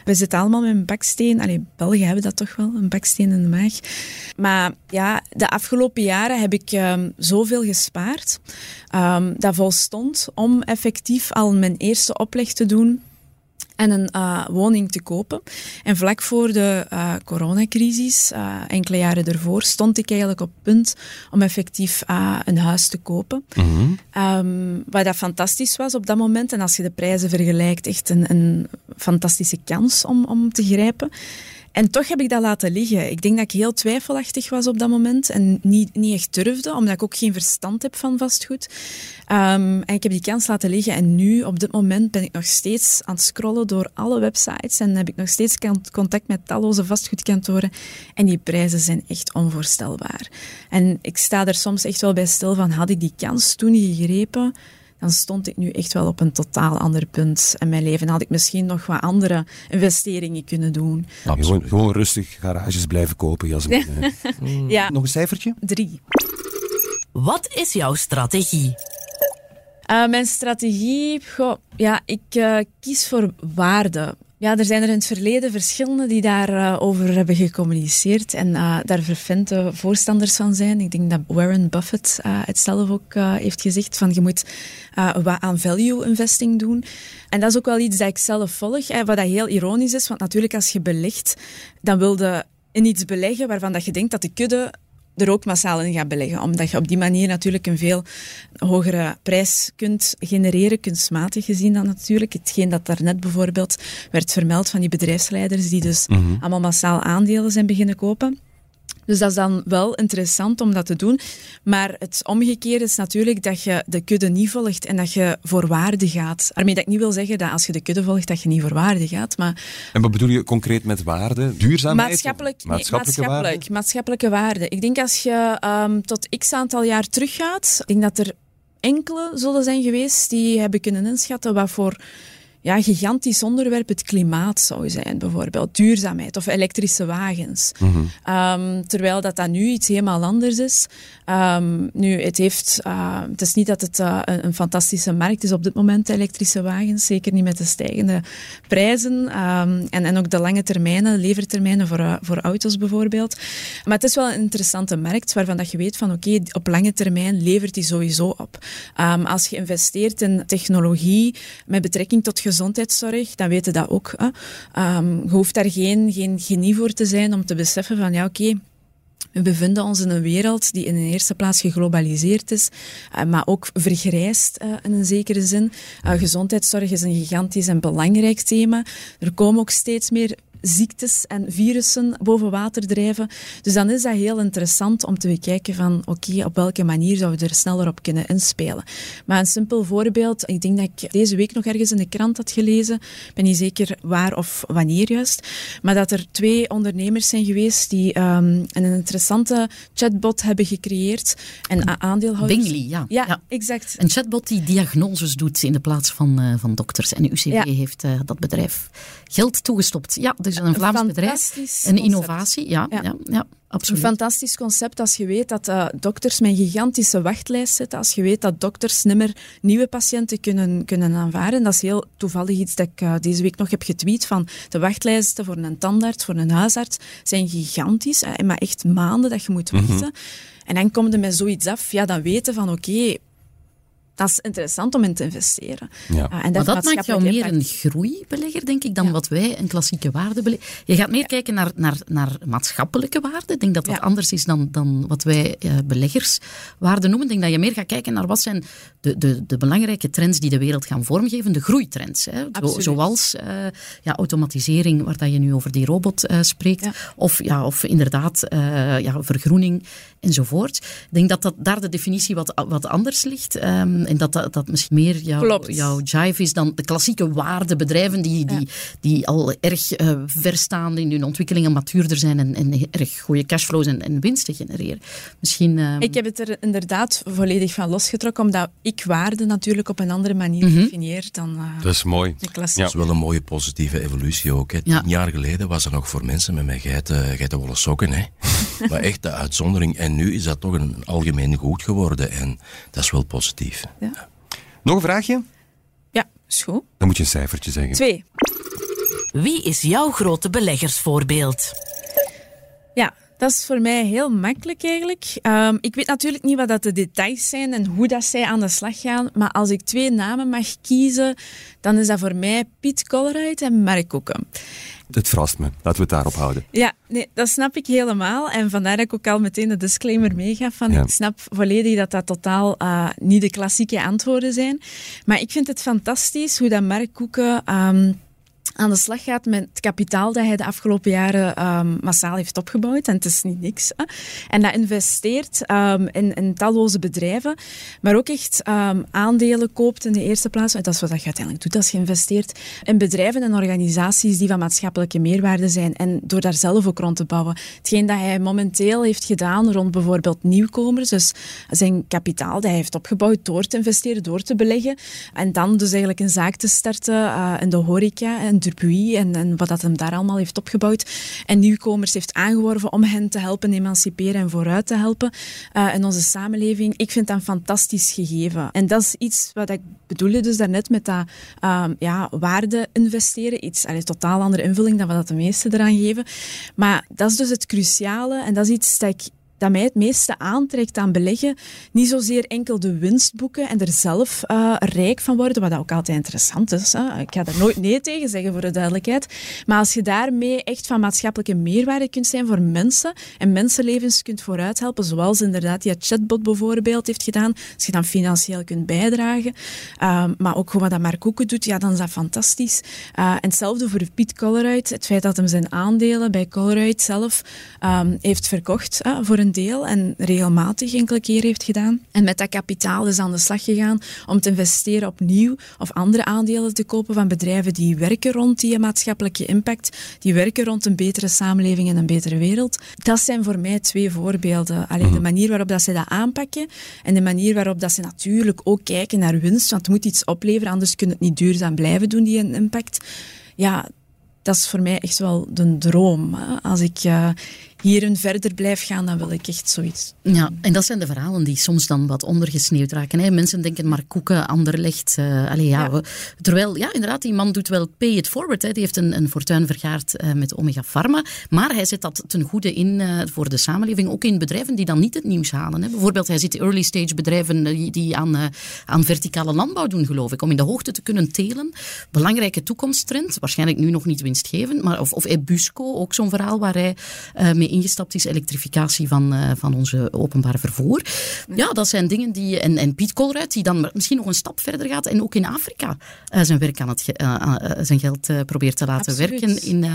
We zitten allemaal met een baksteen. Allee, Belgen hebben dat toch wel, een baksteen in de maag. Maar ja, de afgelopen jaren heb ik um, zoveel gespaard. Um, dat volstond om effectief al mijn eerste opleg te doen en een uh, woning te kopen. En vlak voor de uh, coronacrisis, uh, enkele jaren ervoor, stond ik eigenlijk op punt om effectief een huis te kopen. Mm -hmm. um, wat dat fantastisch was op dat moment. En als je de prijzen vergelijkt, echt een, een fantastische kans om, om te grijpen. En toch heb ik dat laten liggen. Ik denk dat ik heel twijfelachtig was op dat moment en niet, niet echt durfde, omdat ik ook geen verstand heb van vastgoed. Um, en ik heb die kans laten liggen. En nu, op dit moment, ben ik nog steeds aan het scrollen door alle websites en heb ik nog steeds contact met talloze vastgoedkantoren. En die prijzen zijn echt onvoorstelbaar. En ik sta er soms echt wel bij stil van, had ik die kans toen gegrepen? Dan stond ik nu echt wel op een totaal ander punt in mijn leven. Had ik misschien nog wat andere investeringen kunnen doen. Nou, gewoon, gewoon, rustig garages blijven kopen, Jasmin. ja. Nog een cijfertje? Drie. Wat is jouw strategie? Uh, mijn strategie, goh, ja, ik uh, kies voor waarde. Ja, er zijn er in het verleden verschillende die daarover uh, hebben gecommuniceerd en uh, daar vervente voorstanders van zijn. Ik denk dat Warren Buffett uh, het zelf ook heeft gezegd van je moet aan value investing doen. En dat is ook wel iets dat ik zelf volg, hè, wat dat heel ironisch is, want natuurlijk als je belegt, dan wil je in iets beleggen waarvan dat je denkt dat de kudde er ook massaal in gaat beleggen. Omdat je op die manier natuurlijk een veel hogere prijs kunt genereren, kunstmatig gezien dan natuurlijk. Hetgeen dat daarnet bijvoorbeeld werd vermeld van die bedrijfsleiders die dus mm -hmm. allemaal massaal aandelen zijn beginnen kopen. Dus dat is dan wel interessant om dat te doen. Maar het omgekeerde is natuurlijk dat je de kudde niet volgt en dat je voor waarde gaat. Daarmee dat ik niet wil zeggen dat als je de kudde volgt, dat je niet voor waarde gaat. Maar en wat bedoel je concreet met waarde? Duurzaamheid? Maatschappelijk, maatschappelijke, maatschappelijk, waarde? maatschappelijke waarde. Ik denk als je um, tot x aantal jaar teruggaat, ik denk dat er enkele zullen zijn geweest die hebben kunnen inschatten wat voor ja, gigantisch onderwerp het klimaat zou zijn, bijvoorbeeld. Duurzaamheid of elektrische wagens. Mm -hmm. um, terwijl dat, dat nu iets helemaal anders is. Um, nu, het, heeft, uh, het is niet dat het uh, een, een, fantastische markt is op dit moment, elektrische wagens. Zeker niet met de stijgende prijzen. Um, en, en ook de lange termijnen, levertermijnen voor, uh, voor auto's bijvoorbeeld. Maar het is wel een interessante markt waarvan dat je weet van oké, okay, op lange termijn levert die sowieso op. als je investeert in technologie met betrekking tot gezondheidszorg, dan weten dat ook. Um, je hoeft daar geen, geen genie voor te zijn om te beseffen van ja, oké. We bevinden ons in een wereld die in de eerste plaats geglobaliseerd is, uh, maar ook vergrijst uh, in een zekere zin. Uh, gezondheidszorg is een gigantisch en belangrijk thema. Er komen ook steeds meer ziektes en virussen boven water drijven. Dus dan is dat heel interessant om te bekijken van oké, okay, op welke manier zouden we er sneller op kunnen inspelen. Maar een simpel voorbeeld, ik denk dat ik deze week nog ergens in de krant had gelezen, ik ben niet zeker waar of wanneer juist, maar dat er twee ondernemers zijn geweest die um, een interessante chatbot hebben gecreëerd en aandeelhouders... Bingley, ja. ja. ja. exact. Een chatbot die diagnoses doet in de plaats van, uh, van dokters. En UCB ja. heeft uh, dat bedrijf geld toegestopt. Ja, dus een Vlaams een bedrijf. Een innovatie, ja, ja. ja, ja absoluut. Een fantastisch concept als je weet dat uh, dokters met een gigantische wachtlijst zitten. Als je weet dat dokters nimmer nieuwe patiënten kunnen, kunnen aanvaarden. Dat is heel toevallig iets dat ik uh, deze week nog heb getweet. Van de wachtlijsten voor een tandarts, voor een huisarts, zijn gigantisch. Uh, maar echt maanden dat je moet wachten. Mm -hmm. En dan komt er met zoiets af. Ja, dan weten van oké... Okay, dat is interessant om in te investeren. Ja. Uh, en dat, maar dat maakt jou meer een groeibelegger, denk ik, dan ja. wat wij een klassieke waardebelegger... Je gaat meer ja. kijken naar, naar, naar maatschappelijke waarden. Ik denk dat dat anders is dan, dan wat wij uh, beleggerswaarden noemen. Ik denk dat je meer gaat kijken naar wat zijn de, de, de belangrijke trends die de wereld gaan vormgeven. De groeitrends. Hè. Zo, zoals uh, ja, automatisering, waar dat je nu over die robot spreekt. Of, ja, of inderdaad ja, vergroening enzovoort. Ik denk dat, dat daar de definitie wat, wat anders ligt. Um, en dat, dat dat misschien meer jouw, jouw jive is dan de klassieke waardebedrijven die, die, die al erg uh, ver staan in hun ontwikkeling en matuurder zijn en, en erg goede cashflows en, en winsten genereren. Misschien, uh... Ik heb het er inderdaad volledig van losgetrokken, omdat ik waarde natuurlijk op een andere manier mm definieer dan uh, dat is mooi. de klassieke. Ja. Dat is wel een mooie positieve evolutie ook. Hè. Tien jaar geleden was er nog voor mensen met mijn geiten, geitenwolle sokken. Hè. maar echt de uitzondering. En nu is dat toch een algemeen goed geworden. En dat is wel positief. Ja. Nog een vraagje? Ja, is goed. Dan moet je een cijfertje zeggen. Twee. Wie is jouw grote beleggersvoorbeeld? Ja, dat is voor mij heel makkelijk eigenlijk. Um, ik weet natuurlijk niet wat dat de details zijn en hoe dat zij aan de slag gaan. Maar als ik twee namen mag kiezen, dan is dat voor mij Piet Colruyt en Mark Koeken. Het verrast me. Laten we het daarop houden. Ja, nee, dat snap ik helemaal. En vandaar dat ik ook al meteen de disclaimer meegaf. Van Ik snap volledig dat dat totaal uh, niet de klassieke antwoorden zijn. Maar ik vind het fantastisch hoe dat Mark Koeken... Um, aan de slag gaat met het kapitaal dat hij de afgelopen jaren um, massaal heeft opgebouwd. En het is niet niks. Hè. En dat investeert um, in, in, talloze bedrijven, maar ook echt um, aandelen koopt in de eerste plaats. Dat is wat je uiteindelijk doet als je investeert in bedrijven en organisaties die van maatschappelijke meerwaarde zijn. En door daar zelf ook rond te bouwen. Hetgeen dat hij momenteel heeft gedaan rond bijvoorbeeld nieuwkomers, dus zijn kapitaal dat hij heeft opgebouwd door te investeren, door te beleggen. En dan dus eigenlijk een zaak te starten uh, in de horeca en Dupuy en, en wat dat hem daar allemaal heeft opgebouwd. En nieuwkomers heeft aangeworven om hen te helpen emanciperen en vooruit te helpen uh, in onze samenleving. Ik vind dat een fantastisch gegeven. En dat is iets wat ik bedoelde dus daarnet met dat uh, ja, waarde investeren. Iets, een totaal andere invulling dan wat de meesten eraan geven. Maar dat is dus het cruciale en dat is iets dat ik dat mij het meeste aantrekt aan beleggen. Niet zozeer enkel de winstboeken en er zelf uh, rijk van worden, wat ook altijd interessant is. Hè. Ik ga daar nooit nee tegen zeggen, voor de duidelijkheid. Maar als je daarmee echt van maatschappelijke meerwaarde kunt zijn voor mensen en mensenlevens kunt vooruit helpen, zoals inderdaad die chatbot bijvoorbeeld heeft gedaan, als je dan financieel kunt bijdragen, uh, maar ook gewoon wat dat Mark doet, ja, dan is dat fantastisch. Uh, en hetzelfde voor Piet Colruyt. Het feit dat hem zijn aandelen bij Colruyt zelf um, heeft verkocht voor een deel en regelmatig enkele keer heeft gedaan. En met dat kapitaal is aan de slag gegaan om te investeren opnieuw of andere aandelen te kopen van bedrijven die werken rond die maatschappelijke impact, die werken rond een betere samenleving en een betere wereld. Dat zijn voor mij twee voorbeelden. Alleen de mhm. manier waarop dat ze dat aanpakken en de manier waarop dat ze natuurlijk ook kijken naar winst, want het moet iets opleveren, anders kunnen het niet duurzaam blijven doen, die impact. Ja, dat is voor mij echt wel de droom. Als ik uh, hierin verder blijf gaan, dan wil ik echt zoiets. Ja, en dat zijn de verhalen die soms dan wat ondergesneeuwd raken. Hè? Mensen denken maar koeken, Anderlecht. Uh, allee, ja, ja. terwijl, ja, inderdaad, die man doet wel pay it forward. Hè? Die heeft een, een fortuin vergaard uh, met Omega Pharma. Maar hij zet dat ten goede in uh, voor de samenleving. Ook in bedrijven die dan niet het nieuws halen. Hè? Bijvoorbeeld, hij zit early stage bedrijven die, die aan, aan verticale landbouw doen, geloof ik. Om in de hoogte te kunnen telen. Belangrijke toekomsttrend. Waarschijnlijk nu nog niet winstgevend. Maar, of, of Ebusco, ook zo'n verhaal waar hij mee ingestapt is, elektrificatie van, uh, van onze openbaar vervoer. Ja, dat zijn dingen die... En, en Piet Kolruit, die dan misschien nog een stap verder gaat en ook in Afrika uh, zijn werk aan het uh, zijn geld probeert te laten werken in,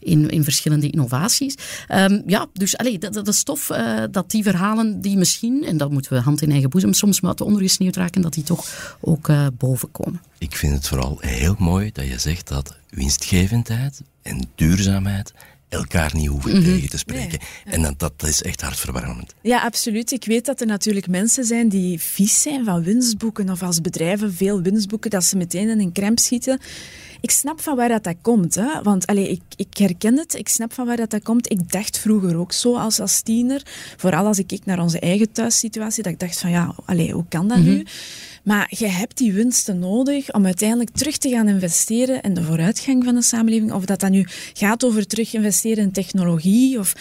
in, in verschillende innovaties. Um, ja, dus allee, dat, dat is tof dat die verhalen die misschien, en dat moeten we hand in eigen boezem, soms wat ondergesneeuwd raken, dat die toch ook boven komen. Ik vind het vooral heel mooi dat je zegt dat winstgevendheid en duurzaamheid elkaar niet hoeven mhm. tegen te spreken. En dat, dat is echt hartverwarmend. Ja, absoluut. Ik weet dat er natuurlijk mensen zijn die vies zijn van winstboeken of als bedrijven veel winstboeken, dat ze meteen in een kramp schieten. Ik snap van waar dat, dat komt. Hè? Want allez, ik, ik herken het, ik snap van waar dat, dat komt. Ik dacht vroeger ook zo als, als tiener, vooral als ik keek naar onze eigen thuissituatie, dat ik dacht van ja, allez, hoe kan dat nu? Maar je hebt die winsten nodig om uiteindelijk terug te gaan investeren in de vooruitgang van de samenleving. Of dat dat nu gaat over terug investeren in technologie of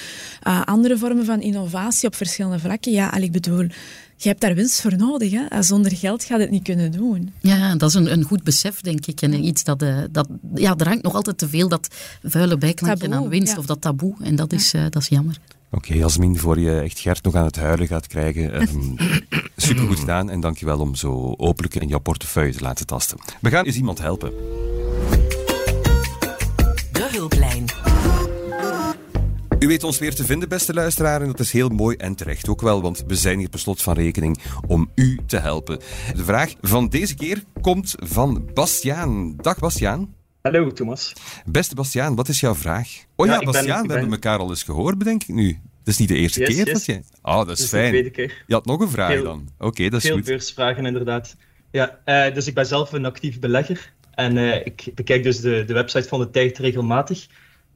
uh, andere vormen van innovatie op verschillende vlakken. Ja, al ik bedoel, je hebt daar winst voor nodig. Hè? Zonder geld gaat het niet kunnen doen. Ja, dat is een, een goed besef, denk ik. En iets dat, uh, dat... Ja, er hangt nog altijd te veel dat vuile bijklankje aan winst. Of dat taboe. En dat is, uh, dat is jammer. Oké, okay, Jasmin, voor je echt Gert nog aan het huilen gaat krijgen. Um, supergoed gedaan en dankjewel om zo openlijk in jouw portefeuille te laten tasten. We gaan eens iemand helpen. De hulplijn. U weet ons weer te vinden, beste luisteraar, en dat is heel mooi en terecht ook wel, want we zijn hier per slot van rekening om u te helpen. De vraag van deze keer komt van Bastiaan. Dag Bastiaan. Hallo Thomas. Beste Bastiaan, wat is jouw vraag? Oh ja, Bastiaan, we hebben elkaar al eens gehoord, bedenk ik nu. Het is niet de eerste keer dat je... Oh, dat is, fijn. de tweede keer. Je had nog een vraag dan. Oké, dat is veel goed. Veel beursvragen, inderdaad. Ja, uh, dus ik ben zelf een actief belegger. En uh, ik bekijk dus de, de website van de tijd regelmatig.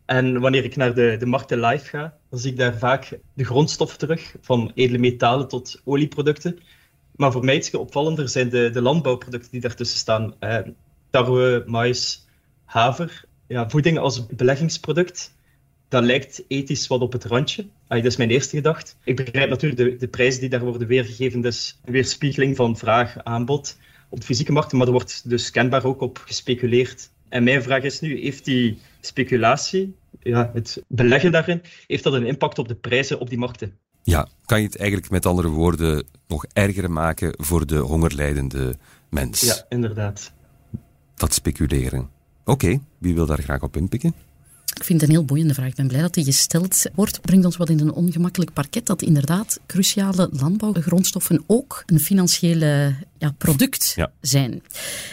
En wanneer ik naar de, de markten live ga, dan zie ik daar vaak de grondstoffen terug, van edele metalen tot olieproducten. Maar voor mij iets opvallender zijn de, de landbouwproducten die daartussen staan. Uh, tarwe, mais, haver. Ja, voeding als beleggingsproduct dat lijkt ethisch wat op het randje. Dat is mijn eerste gedachte. Ik begrijp natuurlijk de, de prijzen die daar worden weergegeven, dus een weerspiegeling van vraag, aanbod op de fysieke markt, maar er wordt dus kenbaar ook op gespeculeerd. En mijn vraag is nu, heeft die speculatie, ja, het beleggen daarin, heeft dat een impact op de prijzen op die markten? Ja, kan je het eigenlijk met andere woorden nog erger maken voor de hongerlijdende mens? Ja, inderdaad. Dat speculeren. Oké, wie wil daar graag op inpikken? Ik vind het een heel boeiende vraag. Ik ben blij dat die gesteld wordt. Brengt ons wat in een ongemakkelijk parket dat inderdaad cruciale landbouwgrondstoffen ook een financiële ja, product zijn.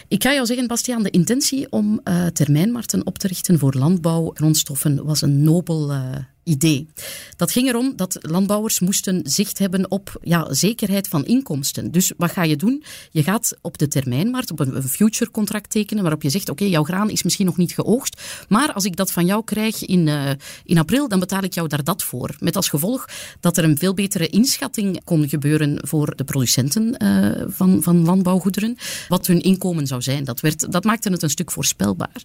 Ik ga jou zeggen, Bastiaan, de intentie om uh, termijnmarkten op te richten voor landbouwgrondstoffen was een nobel uh, idee. Dat ging erom dat landbouwers moesten zicht hebben op ja, zekerheid van inkomsten. Dus wat ga je doen? Je gaat op de termijnmarkt op een, future contract tekenen waarop je zegt, oké, jouw graan is misschien nog niet geoogst, maar als ik dat van jou krijg in, uh, in april, dan betaal ik jou daar dat voor. Met als gevolg dat er een veel betere inschatting kon gebeuren voor de producenten uh, van, van landbouwgoederen, wat hun inkomen zou zijn. Dat, werd, dat maakte het een stuk voorspelbaar.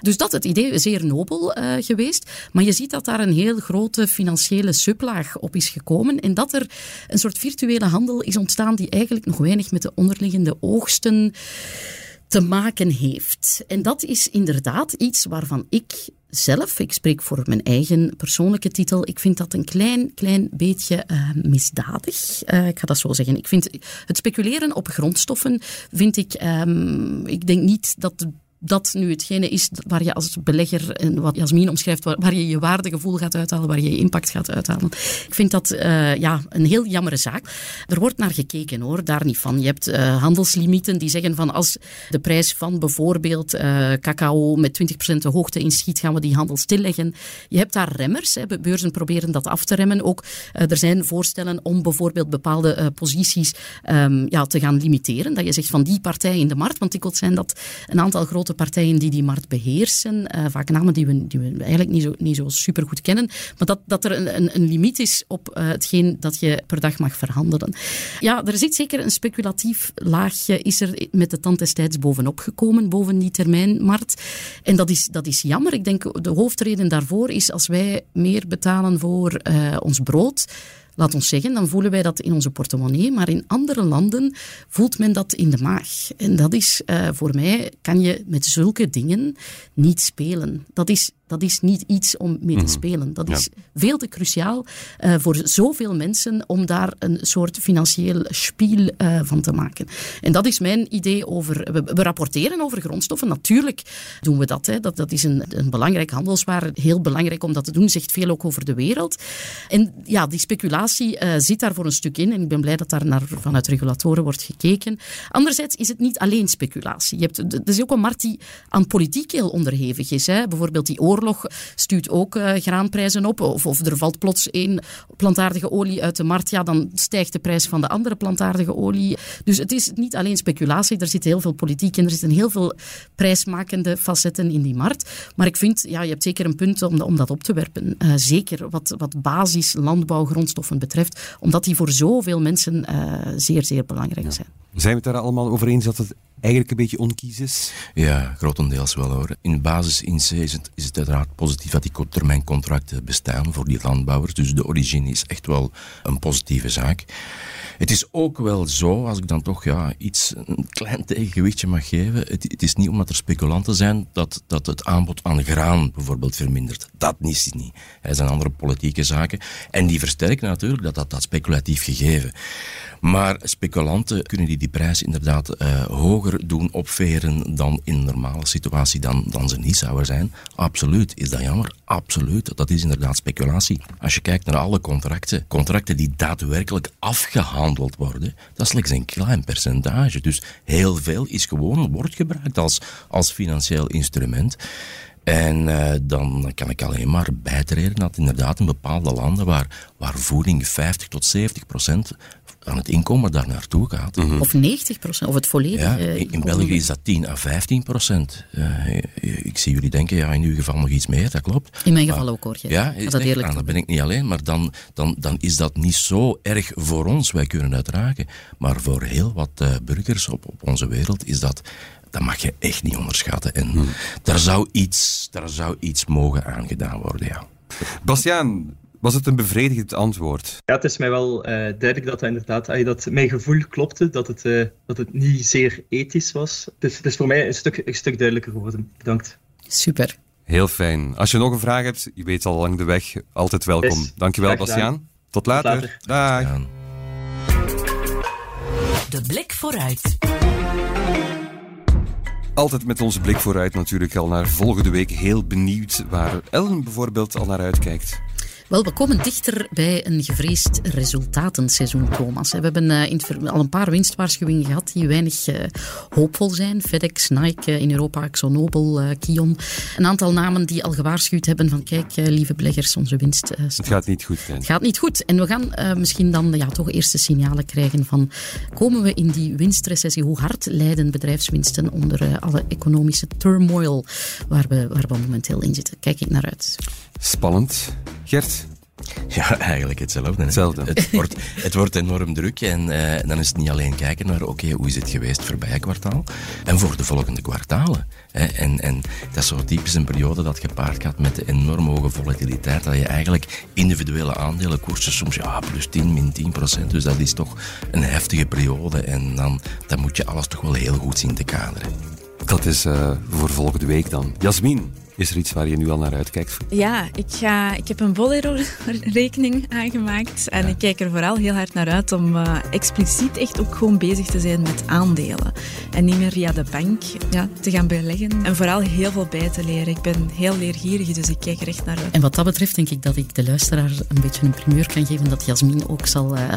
Dus dat het idee zeer nobel uh, geweest, maar je ziet dat daar een heel grote financiële sublaag op is gekomen en dat er een soort virtuele handel is ontstaan die eigenlijk nog weinig met de onderliggende oogsten te maken heeft. En dat is inderdaad iets waarvan ik zelf, ik spreek voor mijn eigen persoonlijke titel, ik vind dat een klein, klein beetje uh, misdadig. Uh, ik ga dat zo zeggen. Ik vind het speculeren op grondstoffen, vind ik, um, ik denk niet dat dat nu hetgene is waar je als belegger, en wat Jasmin omschrijft, waar, waar, je je waardegevoel gaat uithalen, waar je je impact gaat uithalen. Ik vind dat uh, ja, een heel jammere zaak. Er wordt naar gekeken hoor, daar niet van. Je hebt uh, handelslimieten die zeggen van als de prijs van bijvoorbeeld uh, cacao met 20% de hoogte inschiet, gaan we die handel stilleggen. Je hebt daar remmers. Hè. Beurzen proberen dat af te remmen. Ook er zijn voorstellen om bijvoorbeeld bepaalde posities um, ja, te gaan limiteren. Dat je zegt van die partij in de markt, want dikwijls zijn dat een aantal grote partijen die die markt beheersen, uh, vaak namen die we, die we eigenlijk niet zo, niet zo super goed kennen, maar dat, dat er een, een, een limiet is op uh, hetgeen dat je per dag mag verhandelen. Ja, er zit zeker een speculatief laagje, is er met de tand destijds bovenop gekomen, boven die termijnmarkt. En dat is, dat is jammer. Ik denk de hoofdreden daarvoor is als wij meer betalen voor uh, ons brood, laat ons zeggen, dan voelen wij dat in onze portemonnee. Maar in andere landen voelt men dat in de maag. En dat is uh, voor mij, kan je met zulke dingen niet spelen. Dat is dat is niet iets om mee te spelen. Dat is ja. veel te cruciaal uh, voor zoveel mensen om daar een soort financieel spiel uh, van te maken. En dat is mijn idee over. We, we, rapporteren over grondstoffen. Natuurlijk doen we dat. Hè. Dat, dat is een, een belangrijk handelswaar. Heel belangrijk om dat te doen. Zegt veel ook over de wereld. En ja, die speculatie uh, zit daar voor een stuk in. En ik ben blij dat daar naar, vanuit regulatoren wordt gekeken. Anderzijds is het niet alleen speculatie. Je hebt, er is ook een markt die aan politiek heel onderhevig is. Hè. Bijvoorbeeld die oorlog stuurt ook uh, graanprijzen op. Of, of er valt plots één plantaardige olie uit de markt, ja, dan stijgt de prijs van de andere plantaardige olie. Dus het is niet alleen speculatie, er zit heel veel politiek in, er zitten heel veel prijsmakende facetten in die markt. Maar ik vind, ja, je hebt zeker een punt om, om dat op te werpen. Uh, zeker wat, wat basis landbouwgrondstoffen betreft, omdat die voor zoveel mensen uh, zeer, zeer belangrijk zijn. Zijn we het daar allemaal over eens dat het eigenlijk een beetje onkies is? Ja, grotendeels wel hoor. In basis in C is het, is het uiteraard positief dat die termijncontracten bestaan voor die landbouwers. Dus de origine is echt wel een positieve zaak. Het is ook wel zo, als ik dan toch ja, iets, een klein tegengewichtje mag geven. Het, het is niet omdat er speculanten zijn dat, dat het aanbod aan graan bijvoorbeeld vermindert. Dat is het niet. Er zijn andere politieke zaken. En die versterken natuurlijk dat, dat, dat speculatief gegeven. Maar speculanten kunnen die die prijs inderdaad uh, hoger doen opveren dan in een normale situatie dan, dan ze niet zouden zijn. Absoluut. Is dat jammer? Absoluut. Dat is inderdaad speculatie. Als je kijkt naar alle contracten, contracten die daadwerkelijk afgehandeld worden, dat is slechts een klein percentage. Dus heel veel is gewoon, wordt gebruikt als, als financieel instrument. En uh, dan kan ik alleen maar bijtreden dat inderdaad in bepaalde landen waar, waar voeding 50 tot 70 procent aan het inkomen daar naartoe gaat. Mm -hmm. Of 90 procent, of het volledige ja, in, in België is dat 10 à 15 procent. Uh, ik zie jullie denken, ja, in uw geval nog iets meer, dat klopt. In mijn geval maar, ook hoor. Je. Ja, is dat eerlijk dan ben ik niet alleen, maar dan, dan, dan is dat niet zo erg voor ons. Wij kunnen het dragen. Maar voor heel wat uh, burgers op, op onze wereld is dat dat mag je echt niet onderschatten. En hmm. daar, zou iets, daar zou iets mogen aangedaan worden, ja. Bastiaan, was het een bevredigend antwoord? Ja, het is mij wel uh, duidelijk dat dat inderdaad, dat mijn gevoel klopte, dat het, uh, dat het niet zeer ethisch was. Dus het is voor mij een stuk, een stuk duidelijker geworden. Bedankt. Super. Heel fijn. Als je nog een vraag hebt, je weet al lang de weg, altijd welkom. Yes. Dankjewel, Bastiaan. Tot later. Tot later. Dag. De blik vooruit. Altijd met onze blik vooruit natuurlijk al naar volgende week. Heel benieuwd waar Ellen bijvoorbeeld al naar uitkijkt. Wel, we komen dichter bij een gevreesd resultatenseizoen, Thomas. We hebben uh, al een paar winstwaarschuwingen gehad die weinig uh, hoopvol zijn. FedEx, Nike uh, in Europa, ExxonMobil, Kion. Een aantal namen die al gewaarschuwd hebben van kijk, lieve beleggers, onze winst Het gaat niet goed. Hè? Het gaat niet goed. En we gaan misschien dan ja, toch eerste signalen krijgen van komen we in die winstrecessie? Hoe hard lijden bedrijfswinsten onder alle economische turmoil waar we, waar we momenteel in zitten? Kijk ik naar uit. Spannend. Gert? Ja, eigenlijk hetzelfde. hetzelfde. Het, wordt, het wordt enorm druk en uh, dan is het niet alleen kijken naar, oké, okay, hoe is het geweest voorbije kwartaal en voor de volgende kwartalen. Hè. En, en dat is zo typisch een periode dat gepaard gaat met de enorm hoge volatiliteit, dat je eigenlijk individuele aandelenkoersen soms, ja, plus 10, min 10 procent, dus dat is toch een heftige periode en dan, dan moet je alles toch wel heel goed zien te kaderen. Dat is uh, voor volgende week dan. Jasmin, is er iets waar je nu al naar uitkijkt? Ja, ik, ga, ik heb een Bolero-rekening aangemaakt. En ja. ik kijk er vooral heel hard naar uit om uh, expliciet echt ook gewoon bezig te zijn met aandelen. En niet meer via de bank ja, te gaan beleggen. En vooral heel veel bij te leren. Ik ben heel leergierig, dus ik kijk er echt naar uit. En wat dat betreft denk ik dat ik de luisteraar een beetje een primeur kan geven dat Jasmin ook zal uh,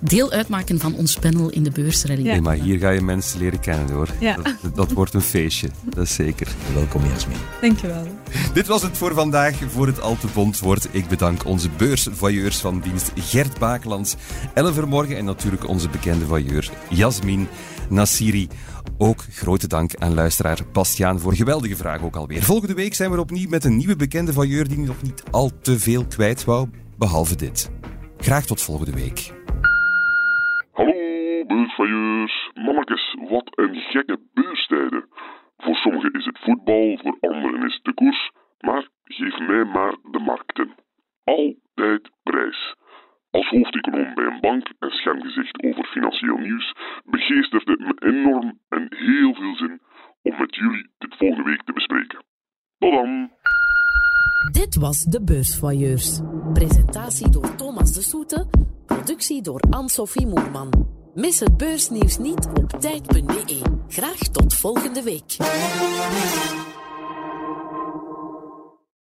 deel uitmaken van ons panel in de beursrally. Ja. Nee, maar hier ga je mensen leren kennen hoor. Ja. Dat, dat wordt een feestje, dat is zeker. Welkom Jasmin. Dankjewel. Dit was het voor vandaag, voor het al te bond wordt. Ik bedank onze beursvoyeurs van dienst Gert Bakelands, Ellen Vermorgen en natuurlijk onze bekende voyeur Jasmin Nassiri. Ook grote dank aan luisteraar Bastiaan voor geweldige vraag ook alweer. Volgende week zijn we opnieuw met een nieuwe bekende voyeur die nog niet al te veel kwijt wou, behalve dit. Graag tot volgende week. Hallo beursvoyeurs. Mannetjes, wat een gekke beurstijden. Voor sommigen is het voetbal, voor anderen is het de koers, maar geef mij maar de markten. Altijd prijs. Als hoofdeconoom bij een bank en schermgezicht over financieel nieuws begeestert het me enorm en heel veel zin om met jullie dit volgende week te bespreken. Tot dan! Dit was de Beursvoyeurs. Presentatie door Thomas de Soete, productie door Anne-Sophie Moerman. Mis het beursnieuws niet op tijd.be. Graag tot volgende week.